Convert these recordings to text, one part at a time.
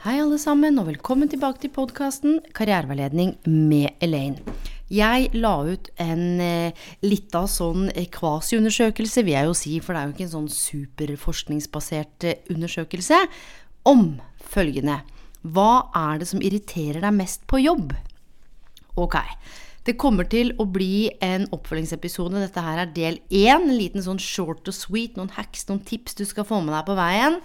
Hei, alle sammen, og velkommen tilbake til podkasten Karriereveiledning med Elaine. Jeg la ut en eh, lita sånn eh, kvasiundersøkelse, vil jeg jo si, for det er jo ikke en sånn superforskningsbasert eh, undersøkelse, om følgende Hva er det som irriterer deg mest på jobb? Ok. Det kommer til å bli en oppfølgingsepisode. Dette her er del én. En liten sånn short og sweet, noen hacks, noen tips du skal få med deg på veien.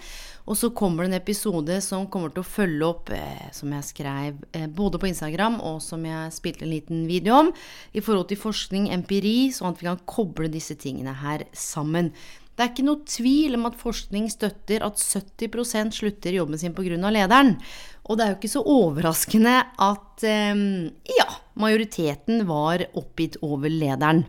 Og så kommer det en episode som kommer til å følge opp, eh, som jeg skrev eh, både på Instagram og som jeg spilte en liten video om, i forhold til forskning, empiri, sånn at vi kan koble disse tingene her sammen. Det er ikke noe tvil om at forskning støtter at 70% slutter jobben sin pga. lederen. Og det er jo ikke så overraskende at eh, ja, majoriteten var oppgitt over lederen.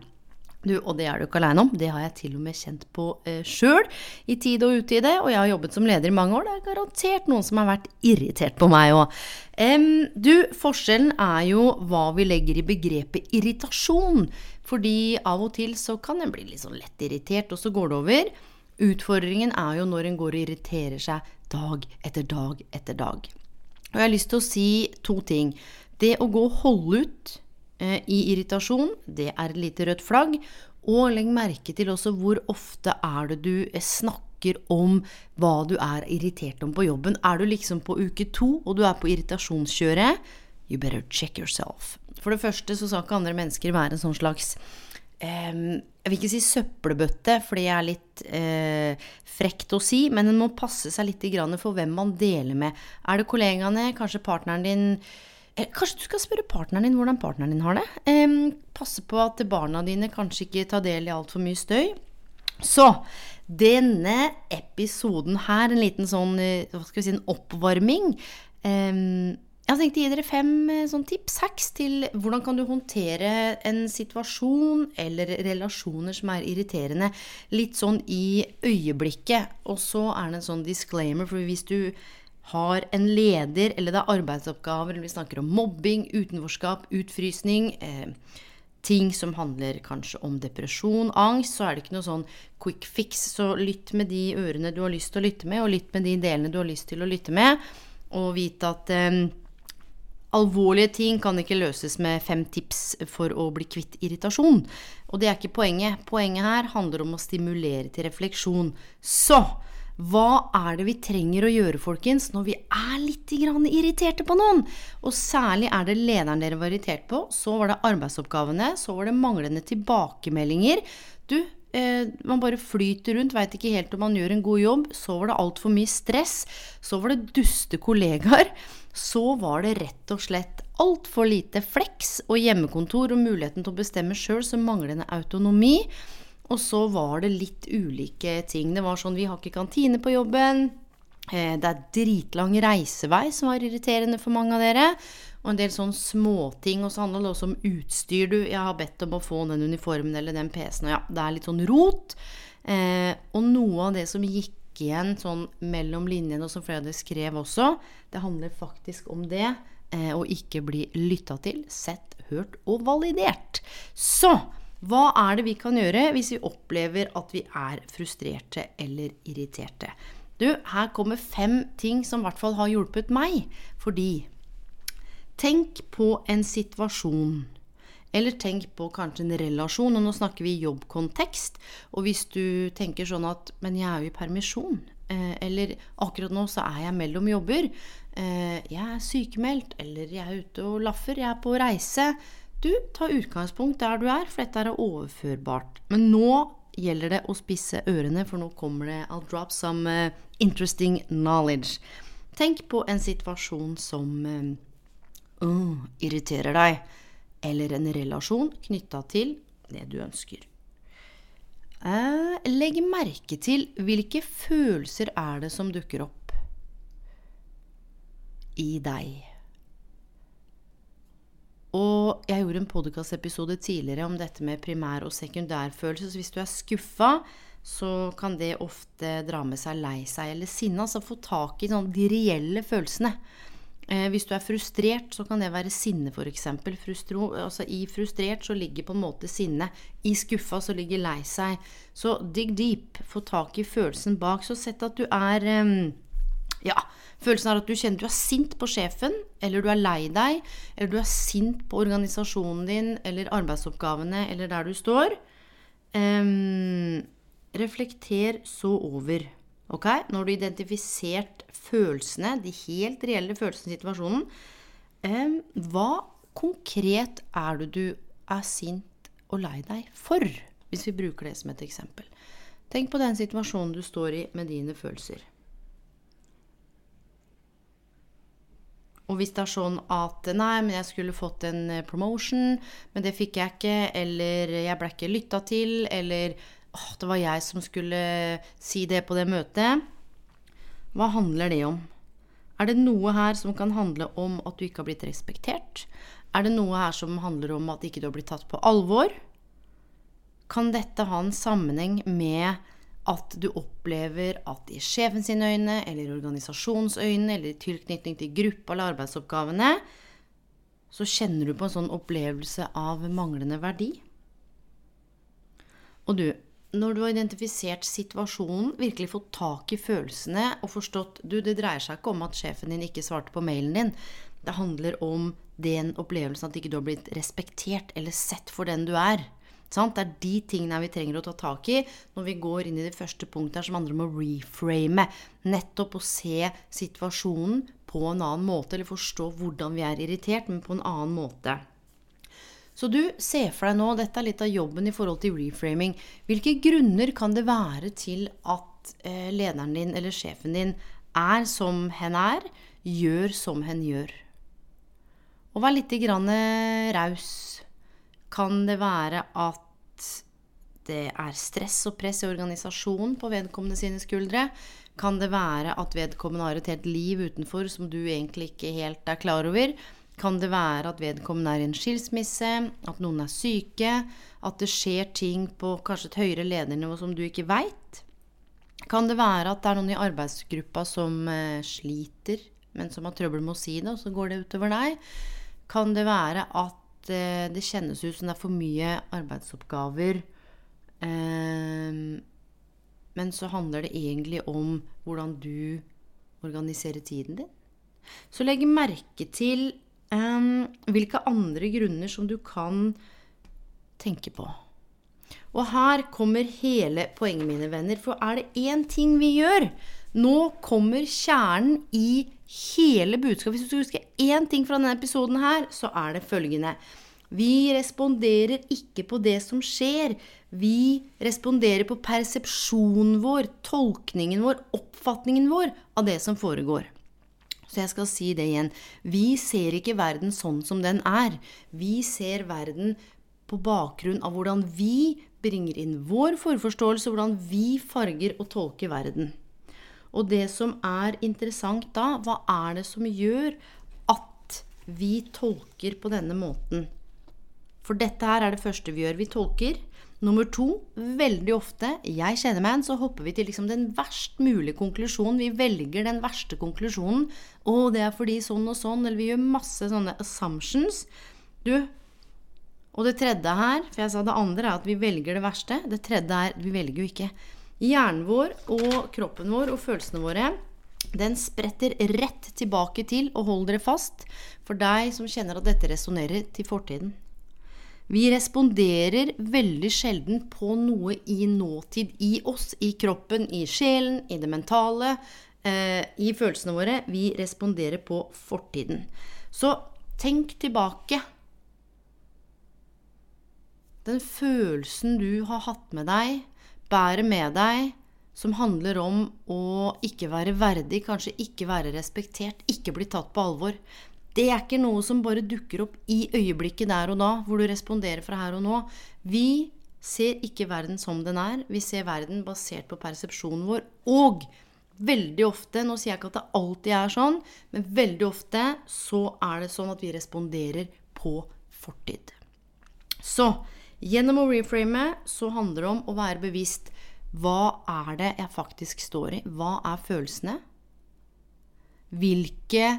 Du, og det er du ikke aleine om. Det har jeg til og med kjent på eh, sjøl i tid og utide. Og jeg har jobbet som leder i mange år. Det er garantert noen som har vært irritert på meg òg. Um, du, forskjellen er jo hva vi legger i begrepet irritasjon. Fordi av og til så kan en bli litt sånn lett irritert, og så går det over. Utfordringen er jo når en går og irriterer seg dag etter dag etter dag. Og jeg har lyst til å si to ting. Det å gå og holde ut i irritasjon, det er et lite rødt flagg. Og legg merke til også hvor ofte er det du eh, snakker om hva du er irritert om på jobben. Er du liksom på uke to, og du er på irritasjonskjøret, you better check yourself. For det første så skal ikke andre mennesker være en sånn slags um, Jeg vil ikke si søppelbøtte, for det er litt uh, frekt å si, men en må passe seg litt for hvem man deler med. Er det kollegaene, kanskje partneren din? Eh, kanskje du skal spørre partneren din hvordan partneren din har det. Um, passe på at barna dine kanskje ikke tar del i altfor mye støy. Så denne episoden her, en liten sånn, eh, hva skal vi si, en oppvarming um, Jeg har tenkt å gi dere fem eh, sånn tips, hacks, til hvordan kan du håndtere en situasjon eller relasjoner som er irriterende, litt sånn i øyeblikket. Og så er det en sånn disclaimer, for hvis du har en leder, eller det er arbeidsoppgaver, eller vi snakker om mobbing, utenforskap, utfrysning, eh, ting som handler kanskje om depresjon, angst, så er det ikke noe sånn quick fix. Så lytt med de ørene du har lyst til å lytte med, og lytt med de delene du har lyst til å lytte med, og vite at eh, alvorlige ting kan ikke løses med fem tips for å bli kvitt irritasjon. Og det er ikke poenget. Poenget her handler om å stimulere til refleksjon. Så hva er det vi trenger å gjøre, folkens, når vi er litt irriterte på noen? Og særlig er det lederen dere var irritert på, så var det arbeidsoppgavene, så var det manglende tilbakemeldinger. Du, eh, man bare flyter rundt, veit ikke helt om man gjør en god jobb. Så var det altfor mye stress. Så var det duste kollegaer. Så var det rett og slett altfor lite fleks og hjemmekontor og muligheten til å bestemme sjøl, så manglende autonomi. Og så var det litt ulike ting. Det var sånn vi har ikke kantine på jobben. Eh, det er dritlang reisevei som var irriterende for mange av dere. Og en del sånn småting. Og så handler det også om utstyr. Du, jeg har bedt om å få den uniformen eller den PC-en. Og ja, det er litt sånn rot. Eh, og noe av det som gikk igjen sånn mellom linjene, og som flere av dere skrev også, det handler faktisk om det. Eh, å ikke bli lytta til, sett, hørt og validert. Så hva er det vi kan gjøre hvis vi opplever at vi er frustrerte eller irriterte? Du, her kommer fem ting som i hvert fall har hjulpet meg. Fordi tenk på en situasjon. Eller tenk på kanskje en relasjon. Og nå snakker vi jobbkontekst. Og hvis du tenker sånn at Men jeg er jo i permisjon. Eh, eller akkurat nå så er jeg mellom jobber. Eh, jeg er sykemeldt. Eller jeg er ute og laffer. Jeg er på reise. Du, ta utgangspunkt der du er, for dette er overførbart. Men nå gjelder det å spisse ørene, for nå kommer det I'll drop some uh, interesting knowledge. Tenk på en situasjon som uh, irriterer deg. eller en relasjon knytta til det du ønsker. Eh, legg merke til hvilke følelser er det som dukker opp i deg. Og jeg gjorde en podkastepisode tidligere om dette med primær- og sekundærfølelse. Så hvis du er skuffa, så kan det ofte dra med seg lei seg eller sinne. Altså få tak i sånn, de reelle følelsene. Eh, hvis du er frustrert, så kan det være sinne, f.eks. Altså, I frustrert så ligger på en måte sinne. I skuffa så ligger lei seg. Så dig deep. Få tak i følelsen bak. Så sett at du er um, Ja, følelsen er at du kjenner du er sint på sjefen, eller du er lei deg, eller du er sint på organisasjonen din eller arbeidsoppgavene eller der du står. Um, reflekter så over. Ok? Når du har identifisert følelsene, de helt reelle følelsene i situasjonen, um, hva konkret er det du er sint og lei deg for? Hvis vi bruker det som et eksempel. Tenk på den situasjonen du står i med dine følelser. Og hvis det er sånn at nei, men jeg skulle fått en eh, promotion, men det fikk jeg ikke, eller jeg ble ikke lytta til, eller åh, det var jeg som skulle si det på det møtet. Hva handler det om? Er det noe her som kan handle om at du ikke har blitt respektert? Er det noe her som handler om at ikke du har blitt tatt på alvor? Kan dette ha en sammenheng med at du opplever at i sjefen sine øyne, eller organisasjonsøyne, eller i tilknytning til gruppa eller arbeidsoppgavene, så kjenner du på en sånn opplevelse av manglende verdi? Og du, når du har identifisert situasjonen, virkelig fått tak i følelsene og forstått du, det dreier seg ikke om at sjefen din ikke svarte på mailen din. Det handler om den opplevelsen at ikke du har blitt respektert eller sett for den du er. Det er de tingene vi trenger å ta tak i når vi går inn i det første punktet som handler om å reframe. Nettopp å se situasjonen på en annen måte, eller forstå hvordan vi er irritert, men på en annen måte. Så du ser for deg nå, dette er litt av jobben i forhold til reframing. Hvilke grunner kan det være til at eh, lederen din eller sjefen din er som hen er, gjør som hen gjør? Og vær litt eh, raus. Kan det være at det er stress og press i organisasjonen på vedkommende sine skuldre? Kan det være at vedkommende har et helt liv utenfor som du egentlig ikke helt er klar over? Kan det være at vedkommende er i en skilsmisse, at noen er syke, at det skjer ting på kanskje et høyere ledernivå som du ikke veit? Kan det være at det er noen i arbeidsgruppa som eh, sliter, men som har trøbbel med å si det, og så går det utover deg? Kan det være at eh, det kjennes ut som det er for mye arbeidsoppgaver, eh, men så handler det egentlig om hvordan du organiserer tiden din? Så legg merke til Um, hvilke andre grunner som du kan tenke på. Og her kommer hele poenget, mine venner. For er det én ting vi gjør Nå kommer kjernen i hele budskapet. Hvis du skal huske én ting fra denne episoden her, så er det følgende. Vi responderer ikke på det som skjer. Vi responderer på persepsjonen vår, tolkningen vår, oppfatningen vår av det som foregår. Så jeg skal si det igjen. Vi ser ikke verden sånn som den er. Vi ser verden på bakgrunn av hvordan vi bringer inn vår forforståelse, hvordan vi farger og tolker verden. Og det som er interessant da, hva er det som gjør at vi tolker på denne måten? For dette her er det første vi gjør. Vi tolker. Nummer to, veldig ofte, jeg kjenner meg igjen, så hopper vi til liksom den verst mulige konklusjonen. Vi velger den verste konklusjonen. 'Å, det er fordi sånn og sånn', eller vi gjør masse sånne assumptions. Du, og det tredje her, for jeg sa det andre er at vi velger det verste. Det tredje er vi velger jo ikke. Hjernen vår og kroppen vår og følelsene våre den spretter rett tilbake til, og hold dere fast, for deg som kjenner at dette resonnerer, til fortiden. Vi responderer veldig sjelden på noe i nåtid i oss, i kroppen, i sjelen, i det mentale, eh, i følelsene våre. Vi responderer på fortiden. Så tenk tilbake. Den følelsen du har hatt med deg, bærer med deg, som handler om å ikke være verdig, kanskje ikke være respektert, ikke bli tatt på alvor. Det er ikke noe som bare dukker opp i øyeblikket der og da, hvor du responderer fra her og nå. Vi ser ikke verden som den er. Vi ser verden basert på persepsjonen vår. Og veldig ofte, nå sier jeg ikke at det alltid er sånn, men veldig ofte så er det sånn at vi responderer på fortid. Så gjennom å reframe så handler det om å være bevisst. Hva er det jeg faktisk står i? Hva er følelsene? Hvilke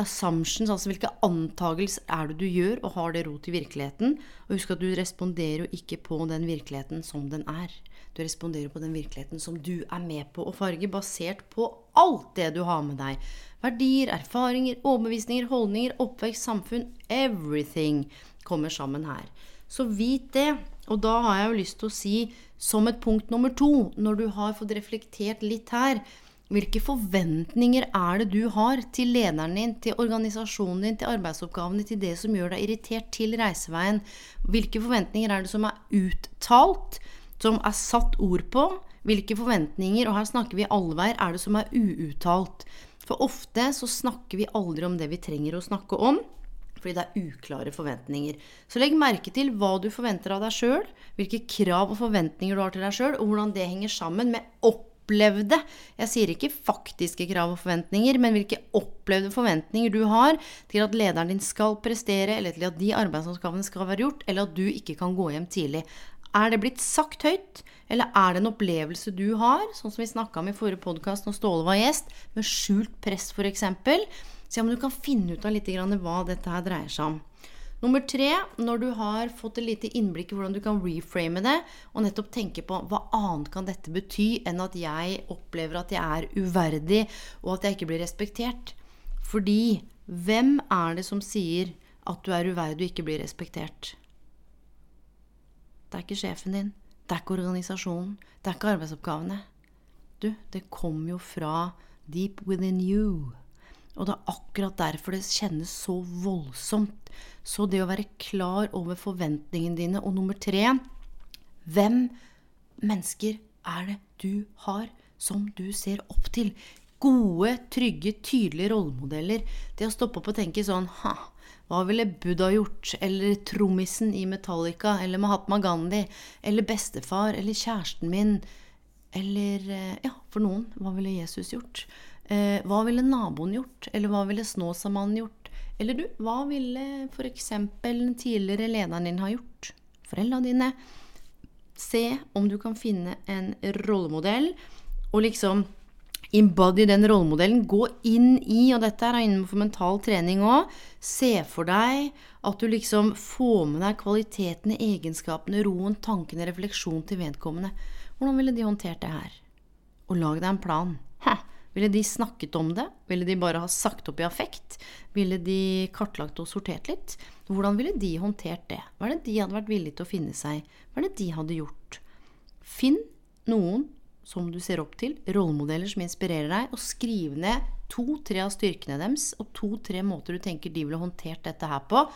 assumptions, altså hvilke antagelser er det du gjør, og har det rot i virkeligheten? Og husk at du responderer jo ikke på den virkeligheten som den er. Du responderer på den virkeligheten som du er med på å farge, basert på alt det du har med deg. Verdier, erfaringer, overbevisninger, holdninger, oppvekst, samfunn. Everything kommer sammen her. Så vit det. Og da har jeg jo lyst til å si, som et punkt nummer to, når du har fått reflektert litt her, hvilke forventninger er det du har til lederen din, til organisasjonen din, til arbeidsoppgavene, til det som gjør deg irritert, til reiseveien? Hvilke forventninger er det som er uttalt, som er satt ord på? Hvilke forventninger, og her snakker vi allveier, er det som er uuttalt? For ofte så snakker vi aldri om det vi trenger å snakke om fordi det er uklare forventninger. Så legg merke til hva du forventer av deg sjøl, hvilke krav og forventninger du har til deg sjøl, og hvordan det henger sammen med opplevde Jeg sier ikke faktiske krav og forventninger, men hvilke opplevde forventninger du har til at lederen din skal prestere, eller til at de arbeidsoppgavene skal være gjort, eller at du ikke kan gå hjem tidlig. Er det blitt sagt høyt, eller er det en opplevelse du har, sånn som vi snakka om i forrige podkast når Ståle var gjest, med skjult press f.eks.? Se om du kan finne ut av litt hva dette her dreier seg om. Nummer tre, når du har fått et lite innblikk i hvordan du kan reframe det, og nettopp tenke på hva annet kan dette bety enn at jeg opplever at jeg er uverdig, og at jeg ikke blir respektert. Fordi hvem er det som sier at du er uverdig og ikke blir respektert? Det er ikke sjefen din. Det er ikke organisasjonen. Det er ikke arbeidsoppgavene. Du, det kommer jo fra deep within you. Og det er akkurat derfor det kjennes så voldsomt. Så det å være klar over forventningene dine. Og nummer tre hvem mennesker er det du har som du ser opp til? Gode, trygge, tydelige rollemodeller. Det å stoppe opp og tenke sånn ha, hva ville Buddha gjort? Eller trommisen i Metallica? Eller Mahatma Gandhi? Eller bestefar? Eller kjæresten min? Eller eh, ja, for noen, hva ville Jesus gjort? Eh, hva ville naboen gjort? Eller hva ville Snåsamannen gjort? Eller du, hva ville f.eks. den tidligere lederen din ha gjort? Foreldra dine. Se om du kan finne en rollemodell, og liksom embody den rollemodellen. Gå inn i, og dette er innenfor mental trening òg, se for deg at du liksom får med deg kvalitetene, egenskapene, roen, tankene, refleksjon til vedkommende. Hvordan ville de håndtert det her? Og lag deg en plan. Hæ. Ville de snakket om det? Ville de bare ha sagt opp i affekt? Ville de kartlagt og sortert litt? Hvordan ville de håndtert det? Hva er det de hadde vært villige til å finne seg? Hva er det de hadde gjort? Finn noen som du ser opp til, rollemodeller som inspirerer deg, og skriv ned to-tre av styrkene deres og to-tre måter du tenker de ville håndtert dette her på.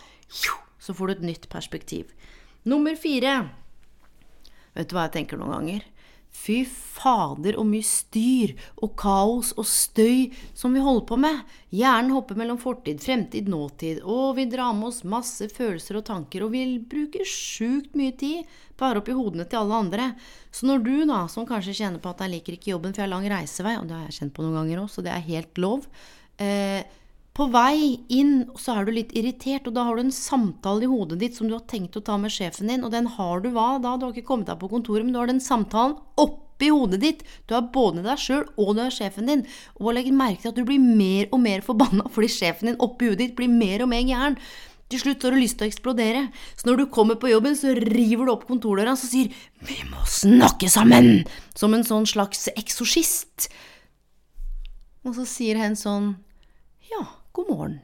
Så får du et nytt perspektiv. Nummer fire. Vet du hva jeg tenker noen ganger? Fy fader, og mye styr og kaos og støy som vi holder på med. Hjernen hopper mellom fortid, fremtid, nåtid, og vi drar med oss masse følelser og tanker, og vi bruker sjukt mye tid bare oppi hodene til alle andre. Så når du, da, som kanskje kjenner på at jeg liker ikke jobben for jeg har lang reisevei, og det har jeg kjent på noen ganger òg, så det er helt lov eh, på vei inn så er du litt irritert, og da har du en samtale i hodet ditt som du har tenkt å ta med sjefen din, og den har du hva da? Du har ikke kommet deg på kontoret, men du har den samtalen oppi hodet ditt. Du er både deg sjøl og du er sjefen din. Og legg merke til at du blir mer og mer forbanna fordi sjefen din oppi hodet ditt blir mer og mer gæren. Til slutt har du lyst til å eksplodere. Så når du kommer på jobben, så river du opp kontordøra og sier 'Vi må snakke sammen!' Som en sånn slags eksorsist. Og så sier hen sånn 'Ja' god morgen.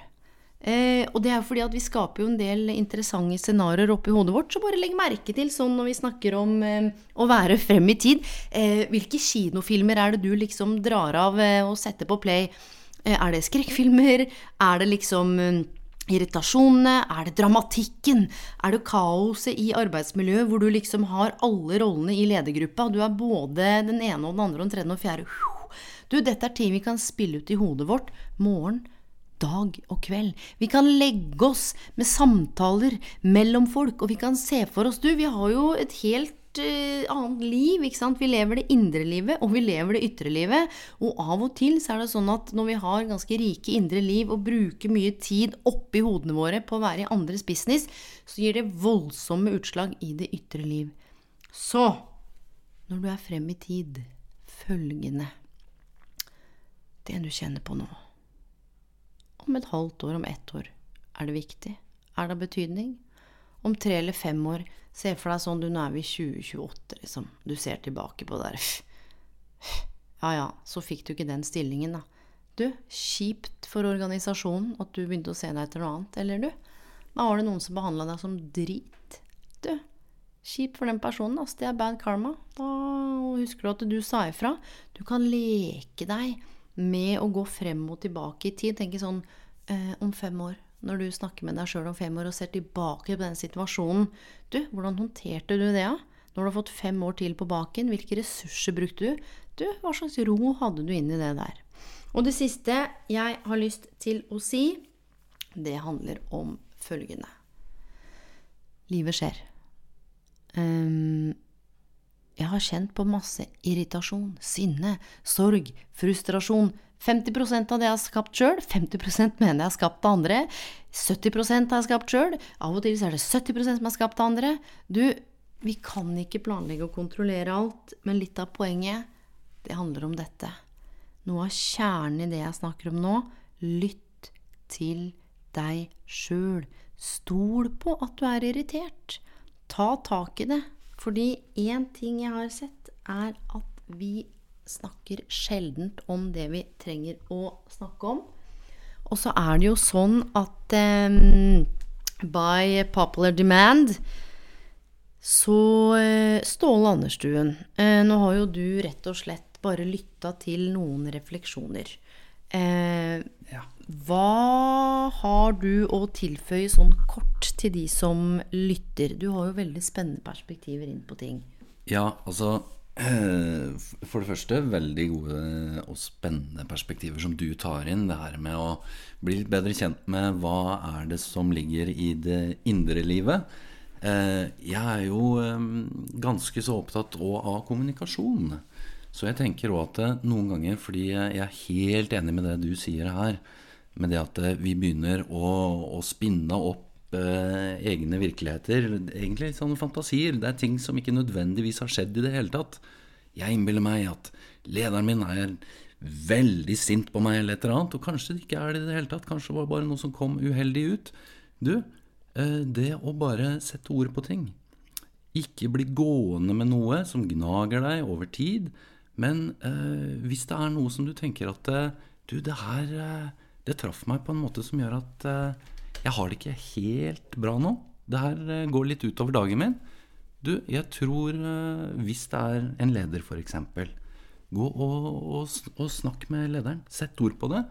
Eh, og det er jo fordi at vi skaper jo en del interessante scenarioer oppi hodet vårt, så bare legg merke til sånn når vi snakker om eh, å være frem i tid. Eh, hvilke kinofilmer er det du liksom drar av eh, og setter på play? Eh, er det skrekkfilmer? Er det liksom eh, irritasjonene? Er det dramatikken? Er det kaoset i arbeidsmiljøet hvor du liksom har alle rollene i ledergruppa? Du er både den ene og den andre og den tredje og den fjerde. Du, dette er ting vi kan spille ut i hodet vårt morgen, dag og kveld. Vi kan legge oss med samtaler mellom folk, og vi kan se for oss Du, vi har jo et helt uh, annet liv, ikke sant. Vi lever det indre livet, og vi lever det ytre livet. Og av og til så er det sånn at når vi har ganske rike indre liv og bruker mye tid oppi hodene våre på å være i andres business, så gir det voldsomme utslag i det ytre liv. Så når du er frem i tid, følgende Det du kjenner på nå om et halvt år, om ett år. Er det viktig? Er det av betydning? Om tre eller fem år, se for deg sånn du nå er vi 2028, liksom. Du ser tilbake på det der. Ja ja, så fikk du ikke den stillingen, da. Du, kjipt for organisasjonen at du begynte å se deg etter noe annet, eller du? Da var det noen som behandla deg som drit. Du, kjipt for den personen, ass. Det er bad karma. Da husker du at du sa ifra. Du kan leke deg med å gå frem og tilbake i tid. Tenke sånn eh, om fem år, når du snakker med deg sjøl om fem år og ser tilbake på den situasjonen. Du, hvordan håndterte du det, da? Når du har fått fem år til på baken, hvilke ressurser brukte du? Du, hva slags ro hadde du inn i det der? Og det siste jeg har lyst til å si, det handler om følgende. Livet skjer. Um, jeg har kjent på masse irritasjon, sinne, sorg, frustrasjon. 50% av det jeg har skapt sjøl, 50% mener jeg har skapt av andre. 70% har jeg skapt sjøl. Av og til er det 70% som er skapt av andre. Du, vi kan ikke planlegge og kontrollere alt, men litt av poenget, det handler om dette. Noe av kjernen i det jeg snakker om nå, lytt til deg sjøl. Stol på at du er irritert. Ta tak i det. Fordi én ting jeg har sett, er at vi snakker sjeldent om det vi trenger å snakke om. Og så er det jo sånn at um, by popular demand så uh, Ståle Anderstuen, uh, nå har jo du rett og slett bare lytta til noen refleksjoner. Uh, ja. Hva har du å tilføye sånn kort til de som lytter? Du har jo veldig spennende perspektiver inn på ting. Ja, altså For det første veldig gode og spennende perspektiver som du tar inn. Det her med å bli litt bedre kjent med hva er det som ligger i det indre livet. Eh, jeg er jo eh, ganske så opptatt òg av kommunikasjon. Så jeg tenker òg at noen ganger, fordi jeg er helt enig med det du sier her, med det at eh, vi begynner å, å spinne opp eh, egne virkeligheter. Egentlig litt sånne fantasier. Det er ting som ikke nødvendigvis har skjedd i det hele tatt. Jeg innbiller meg at lederen min er veldig sint på meg eller et eller annet. Og kanskje det ikke er det i det hele tatt. Kanskje det var bare noe som kom uheldig ut. Du, eh, det å bare sette ord på ting. Ikke bli gående med noe som gnager deg over tid. Men eh, hvis det er noe som du tenker at eh, Du, det her eh, det traff meg på en måte som gjør at uh, jeg har det ikke helt bra nå. Det her går litt utover dagen min. Du, jeg tror hvis det er en leder, f.eks. Gå og, og, og snakk med lederen. Sett ord på det.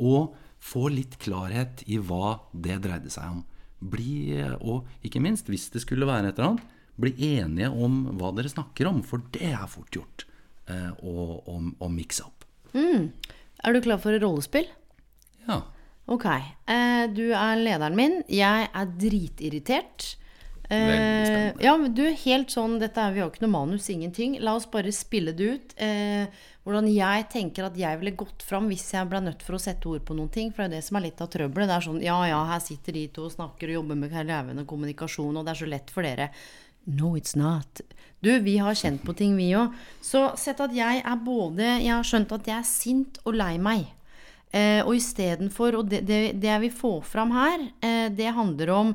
Og få litt klarhet i hva det dreide seg om. Bli, og ikke minst, hvis det skulle være et eller annet, bli enige om hva dere snakker om. For det er fort gjort å, og, og mikse opp. Mm. Er du klar for rollespill? Ja. Ok. Eh, du er lederen min. Jeg er dritirritert. Eh, Veldig spennende. Ja, men du, helt sånn dette er, Vi har ikke noe manus, ingenting. La oss bare spille det ut. Eh, hvordan jeg tenker at jeg ville gått fram hvis jeg ble nødt for å sette ord på noen ting. For det er det som er litt av trøbbelet. Det er sånn ja ja, her sitter de to og snakker og jobber med karrieren og kommunikasjon, og det er så lett for dere. No, it's not. Du, vi har kjent på ting, vi òg. Så sett at jeg er både Jeg har skjønt at jeg er sint og lei meg. Eh, og istedenfor Og det, det, det, jeg vil få fram her, eh, det handler om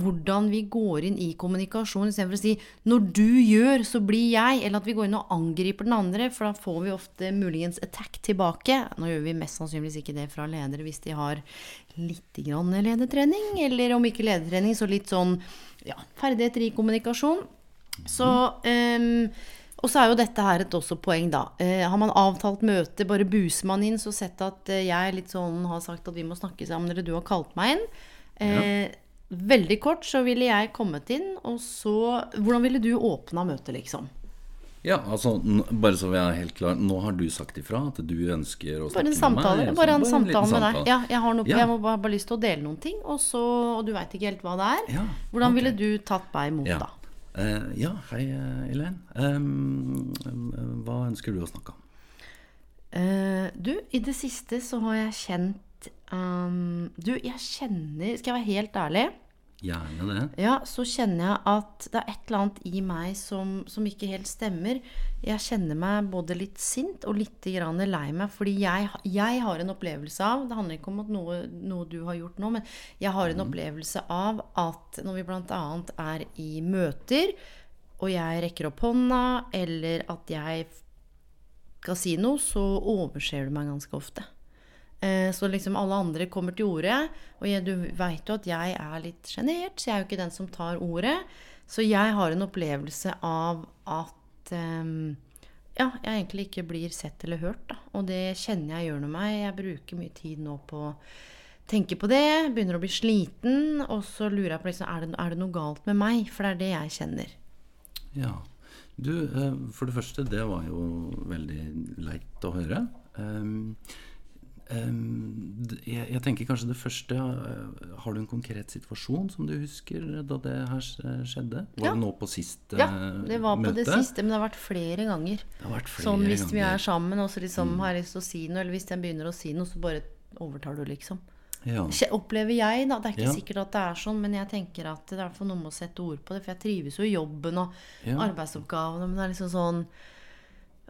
hvordan vi går inn i kommunikasjon istedenfor å si 'når du gjør, så blir jeg', eller at vi går inn og angriper den andre, for da får vi ofte muligens attack tilbake. Nå gjør vi mest sannsynligvis ikke det fra ledere hvis de har litt grann ledertrening, eller om ikke ledertrening, så litt sånn ja, ferdigheter i kommunikasjon. Så um, og så er jo dette her et også poeng, da. Eh, har man avtalt møte, bare buser man inn, så sett at eh, jeg litt sånn har sagt at vi må snakke sammen, eller du har kalt meg inn. Eh, ja. Veldig kort så ville jeg kommet inn, og så Hvordan ville du åpna møtet, liksom? Ja, altså, bare så vi er helt klar Nå har du sagt ifra at du ønsker å Bare en snakke med meg. Bare en liten samtale med deg. samtale. Ja, jeg har, noe, Ja. jeg må bare, bare lyst til å dele noen ting, og, så, og du veit ikke helt hva det er. Ja, Hvordan okay. ville du tatt meg imot Ja. da? Uh, ja, hei, eh, Elaine. Um, hva ønsker du å snakke om? Uh, du, i det siste så har jeg kjent um, Du, jeg kjenner Skal jeg være helt ærlig? Gjerne det. Ja, så kjenner jeg at det er et eller annet i meg som, som ikke helt stemmer. Jeg kjenner meg både litt sint og litt grann lei meg, fordi jeg, jeg har en opplevelse av Det handler ikke om noe, noe du har gjort nå, men jeg har en opplevelse av at når vi bl.a. er i møter, og jeg rekker opp hånda, eller at jeg skal si noe, så overser du meg ganske ofte. Eh, Så liksom alle andre kommer til ordet. og jeg, du veit jo at jeg er litt sjenert, så jeg er jo ikke den som tar ordet. Så jeg har en opplevelse av at um, ja, jeg egentlig ikke blir sett eller hørt, da. Og det kjenner jeg gjør noe med meg. Jeg bruker mye tid nå på å tenke på det, begynner å bli sliten, og så lurer jeg på liksom, er det, er det noe galt med meg? For det er det jeg kjenner. Ja. Du, eh, for det første, det var jo veldig leit å høre. D- jeg, jeg tenker kanskje det første eh, Har du en konkret situasjon som du husker da det her skjedde? Var Ja. det nå på siste møte? Ja, eh, det var på møte? det siste, men det har vært flere ganger. Det har vært flere Sånn hvis vi er sammen, og så liksom har jeg lyst til å si noe, eller hvis jeg begynner å si noe, så bare overtar du, liksom. Ja. Opplever jeg, da. Det er ikke Ja. sikkert at det er sånn, men jeg tenker at det er for noe med å sette ord på det. For jeg trives jo i jobben og Ja. arbeidsoppgavene, men det er liksom sånn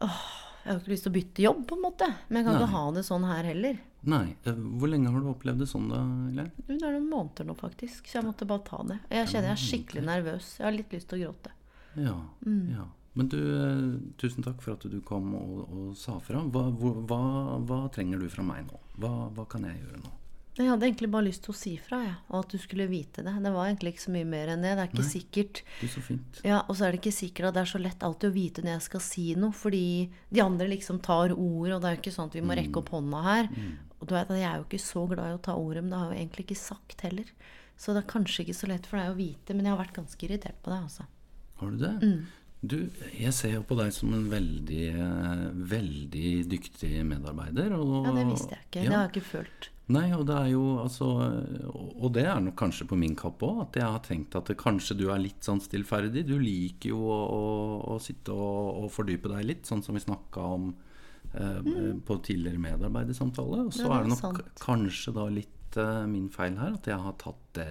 Åh, jeg har ikke lyst til å bytte jobb, på en måte. Men jeg kan Nei. ikke ha det sånn her heller. Nei. eh, Hvor lenge har du opplevd det sånn, da? Eller? Du, Det er noen måneder nå, faktisk, så jeg måtte bare ta det. Jeg kjenner jeg er skikkelig nervøs. Jeg har litt lyst til å gråte. Ja, Mm. ja. Men du, eh, tusen takk for at du kom og, og sa fra. Hva, hva, hva trenger du fra meg nå? Hva, hva kan jeg gjøre nå? Jeg hadde egentlig bare lyst til å si fra, jeg. Og at du skulle vite det. Det var egentlig ikke så mye mer enn det. Det er ikke sikkert. Det er så fint. Ja, Og så er det ikke sikkert at det er så lett alltid å vite når jeg skal si noe, fordi de andre liksom tar ordet, og det er jo ikke sånn at vi må rekke opp hånda her. Og du vet at jeg er jo ikke så glad i å ta ordet, men det har jeg jo egentlig ikke sagt heller. Så det er kanskje ikke så lett for deg å vite, men jeg har vært ganske irritert på deg, altså. Har du det? Mm. Du, jeg ser jo på deg som en veldig, eh, veldig dyktig medarbeider. Og, Ja, det visste jeg ikke. Ja. Det har jeg ikke følt. Nei, og det er jo altså Og det er nok kanskje på min kapp òg, at jeg har tenkt at det, kanskje du er litt sånn stillferdig. Du liker jo å, å, å sitte og, og fordype deg litt, sånn som vi snakka om eh, på tidligere medarbeidersamtale. Og så Mm. Ja, det er er det nok sant. kanskje da litt eh, min feil her, at jeg har tatt det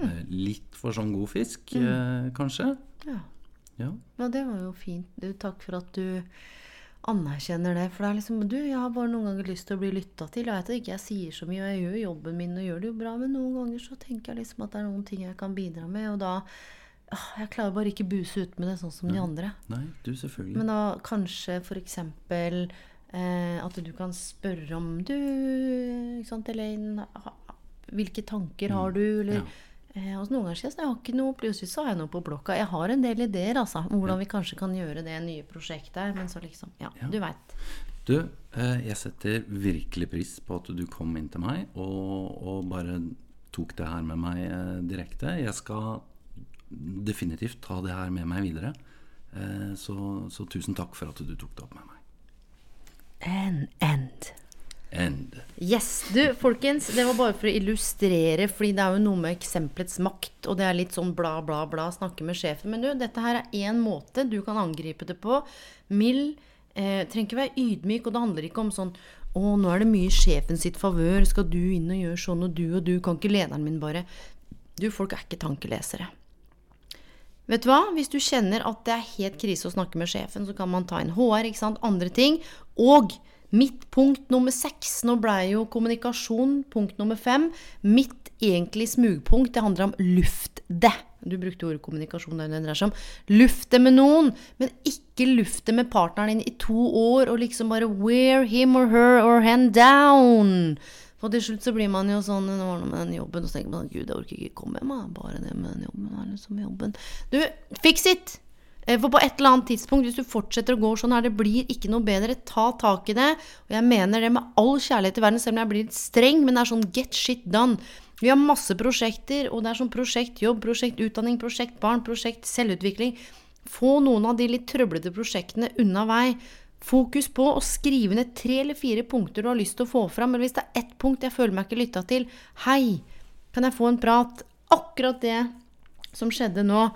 eh, litt for sånn god fisk, eh, kanskje. Ja. Ja. ja, det var jo fint. Du, takk for at du anerkjenner det. For det er liksom Du, jeg har bare noen ganger lyst til å bli lytta til. Jeg vet ikke jeg sier så mye, og jeg gjør jobben min og gjør det jo bra, men noen ganger så tenker jeg liksom at det er noen ting jeg kan bidra med, og da ah, Jeg klarer bare ikke buse ut med det sånn som de andre. Nei, du selvfølgelig. Men da kanskje eksempel eh, at du kan spørre om Du, ikke sant, Elaine, hvilke tanker har du, eller ja. Eh, og Noen ganger sier jeg jeg har ikke noe, plutselig så har jeg noe på blokka. Jeg har en del ideer, altså, om hvordan vi kanskje kan gjøre det nye prosjektet men så liksom Ja, Ja. du veit. Du, eh, jeg setter virkelig pris på at du kom inn til meg og, og bare tok det her med meg eh, direkte. Jeg skal definitivt ta det her med meg videre. Eh, så, så tusen takk for at du tok det opp med meg. An end. End. Yes, du, folkens, det var bare for å illustrere, fordi det er jo noe med eksempelets makt, og det er litt sånn bla, bla, bla, snakke med sjefen. Men du, dette her er én måte du kan angripe det på. Mild. Eh, trenger ikke være ydmyk, og det handler ikke om sånn å, nå er det mye sjefen sitt favør, skal du inn og gjøre sånn, og du og du, kan ikke lederen min bare Du, folk er ikke tankelesere. Vet du hva? Hvis du kjenner at det er helt krise å snakke med sjefen, så kan man ta inn HR, ikke sant, andre ting. Og mitt punkt nummer seks, nå blei jo kommunikasjon punkt nummer fem. Mitt egentlig smugpunkt, det handler om luft det. Du brukte ordet kommunikasjon, det er dreier seg om. Luft det med noen, men ikke luft det med partneren din i to år og liksom bare wear him or her or hand down. For til slutt så blir man jo sånn Nå var det med den jobben, og så tenker man gud, jeg orker ikke komme meg. Bare det med den jobben. Er jobben? Du, fix it! Eh, For på et eller annet tidspunkt, hvis du fortsetter å gå sånn her, det blir ikke noe bedre. Ta tak i det. Og jeg mener det med all kjærlighet i verden, selv om jeg blir litt streng, men det er sånn get shit done. Vi har masse prosjekter, og det er sånn prosjekt jobb, prosjekt utdanning, prosjekt barn, prosjekt selvutvikling. Få noen av de litt trøblete prosjektene unna vei. Fokus på å skrive ned tre eller fire punkter du har lyst til å få fram. Eller hvis det er ett punkt jeg føler meg ikke lytta til. Hei, kan jeg få en prat? Akkurat det som skjedde nå.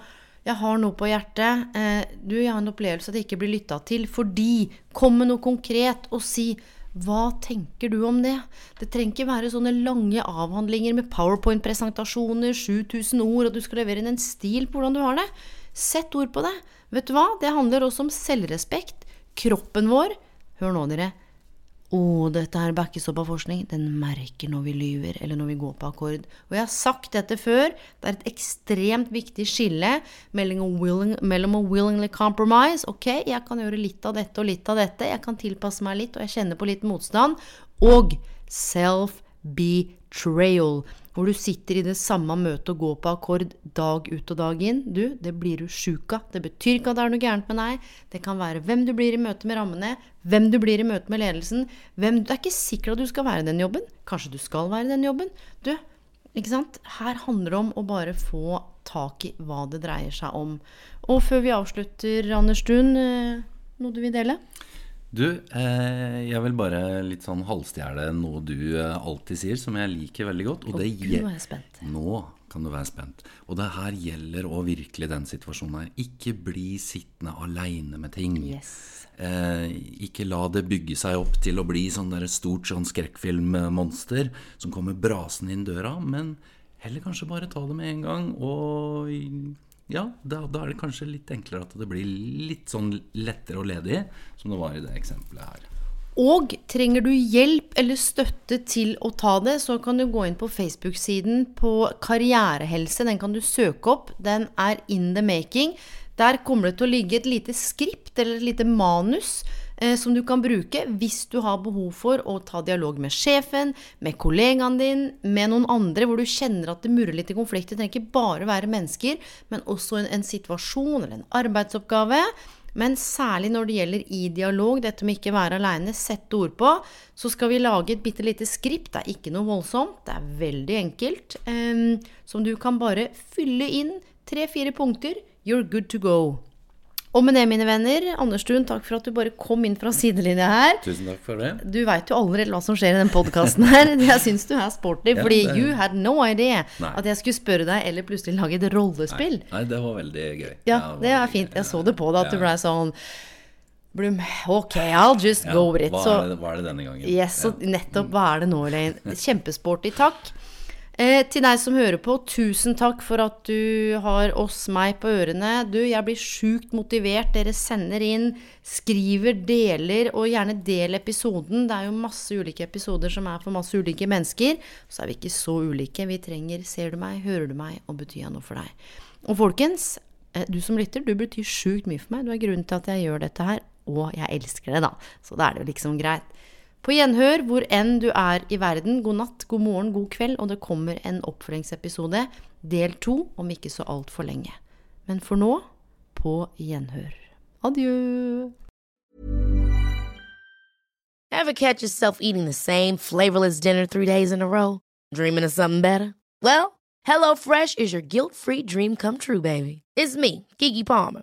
Jeg har noe på hjertet. Eh, du, jeg har en opplevelse at jeg ikke blir lytta til fordi Kom med noe konkret og si hva tenker du om det? Det trenger ikke være sånne lange avhandlinger med powerpoint-presentasjoner, 7000 ord, og du skal levere inn en stil på hvordan du har det. Sett ord på det. Vet du hva? Det handler også om selvrespekt. Kroppen vår Hør nå, dere. Å, dette her backes opp av forskning. Den merker når vi lyver, eller når vi går på akkord. Og jeg har sagt dette før. Det er et ekstremt viktig skille mellom å willingly compromise. Ok, jeg kan gjøre litt av dette og litt av dette. Jeg kan tilpasse meg litt, og jeg kjenner på litt motstand. Og self-betrayal hvor du sitter i det samme møtet og går på akkord dag ut og dag inn. Du, det blir du sjuk av. Det betyr ikke at det er noe gærent med deg. Det kan være hvem du blir i møte med rammene, hvem du blir i møte med ledelsen. Hvem, det er ikke sikkert at du skal være i den jobben. Kanskje du skal være i den jobben. Du, ikke sant? Her handler det om å bare få tak i hva det dreier seg om. Og før vi avslutter, Anders Thun, eh, noe du vil dele? Du, eh, jeg vil bare litt sånn halvstjele noe du eh, alltid sier, som jeg liker veldig godt. Og det Gud, nå er jeg spent. Nå kan du være spent. Og det her gjelder òg virkelig den situasjonen her. Ikke bli sittende aleine med ting. Yes. Eh, ikke la det bygge seg opp til å bli sånn der stort sånn skrekkfilmmonster som kommer brasende inn døra, men heller kanskje bare ta det med en gang og ja, da, da, er det kanskje litt enklere at det blir litt sånn lettere og ledig, som det var i det eksempelet her. Og trenger du hjelp eller støtte til å ta det, så kan du gå inn på Facebook-siden på Karrierehelse. Den kan du søke opp. Den er in the making. Der kommer det til å ligge et lite skript eller et lite manus eh, som du kan bruke hvis du har behov for å ta dialog med sjefen, med kollegaen din, med noen andre hvor du kjenner at det murrer litt i konflikt. Det trenger ikke bare være mennesker, men også en, en situasjon eller en arbeidsoppgave. Men særlig når det gjelder i dialog, dette med ikke være aleine, sette ord på, så skal vi lage et bitte lite skript. Det er ikke noe voldsomt, det er veldig enkelt. Um, som du kan bare fylle inn tre-fire punkter You're good to go. Og med det, mine venner, Anders Thun, takk for at du bare kom inn fra sidelinja her. Tusen takk for det. Du veit jo allerede hva som skjer i den podkasten her. Jeg syns du er sporty, ja, fordi det... you had no idea Nei. at jeg skulle spørre deg eller plutselig lage et rollespill. Nei, Nei det var veldig gøy. Ja, det er fint. Jeg så det på deg at ja. du blei sånn Blum, ok, I'll just ja, go with it. Hva er, det, hva er det denne gangen? Yes, så nettopp hva er det nå, Elaine? Kjempesporty, takk. Eh, til deg som hører på, tusen takk for at du har oss, meg, på ørene. Du, jeg blir sjukt motivert. Dere sender inn, skriver, deler, og gjerne del episoden. Det er jo masse ulike episoder som er for masse ulike mennesker. Så er vi ikke så ulike. Vi trenger ser du meg, hører du meg, og betyr jeg noe for deg. Og folkens, eh, du som lytter, du betyr sjukt mye for meg. Du er grunnen til at jeg gjør dette her, og jeg elsker det, da. Så da er det jo liksom greit. På gjenhør hvor enn du er i verden. God natt, god morgen, god kveld, og det kommer en oppfølgingsepisode, del to, om ikke så altfor lenge. Men for nå, på gjenhør. Adjø. Ever catch yourself eating the same flavorless dinner three days in a row? Dreaming of something better? Well, HelloFresh is your guilt-free dream come true, baby. It's me, Kiki Palmer.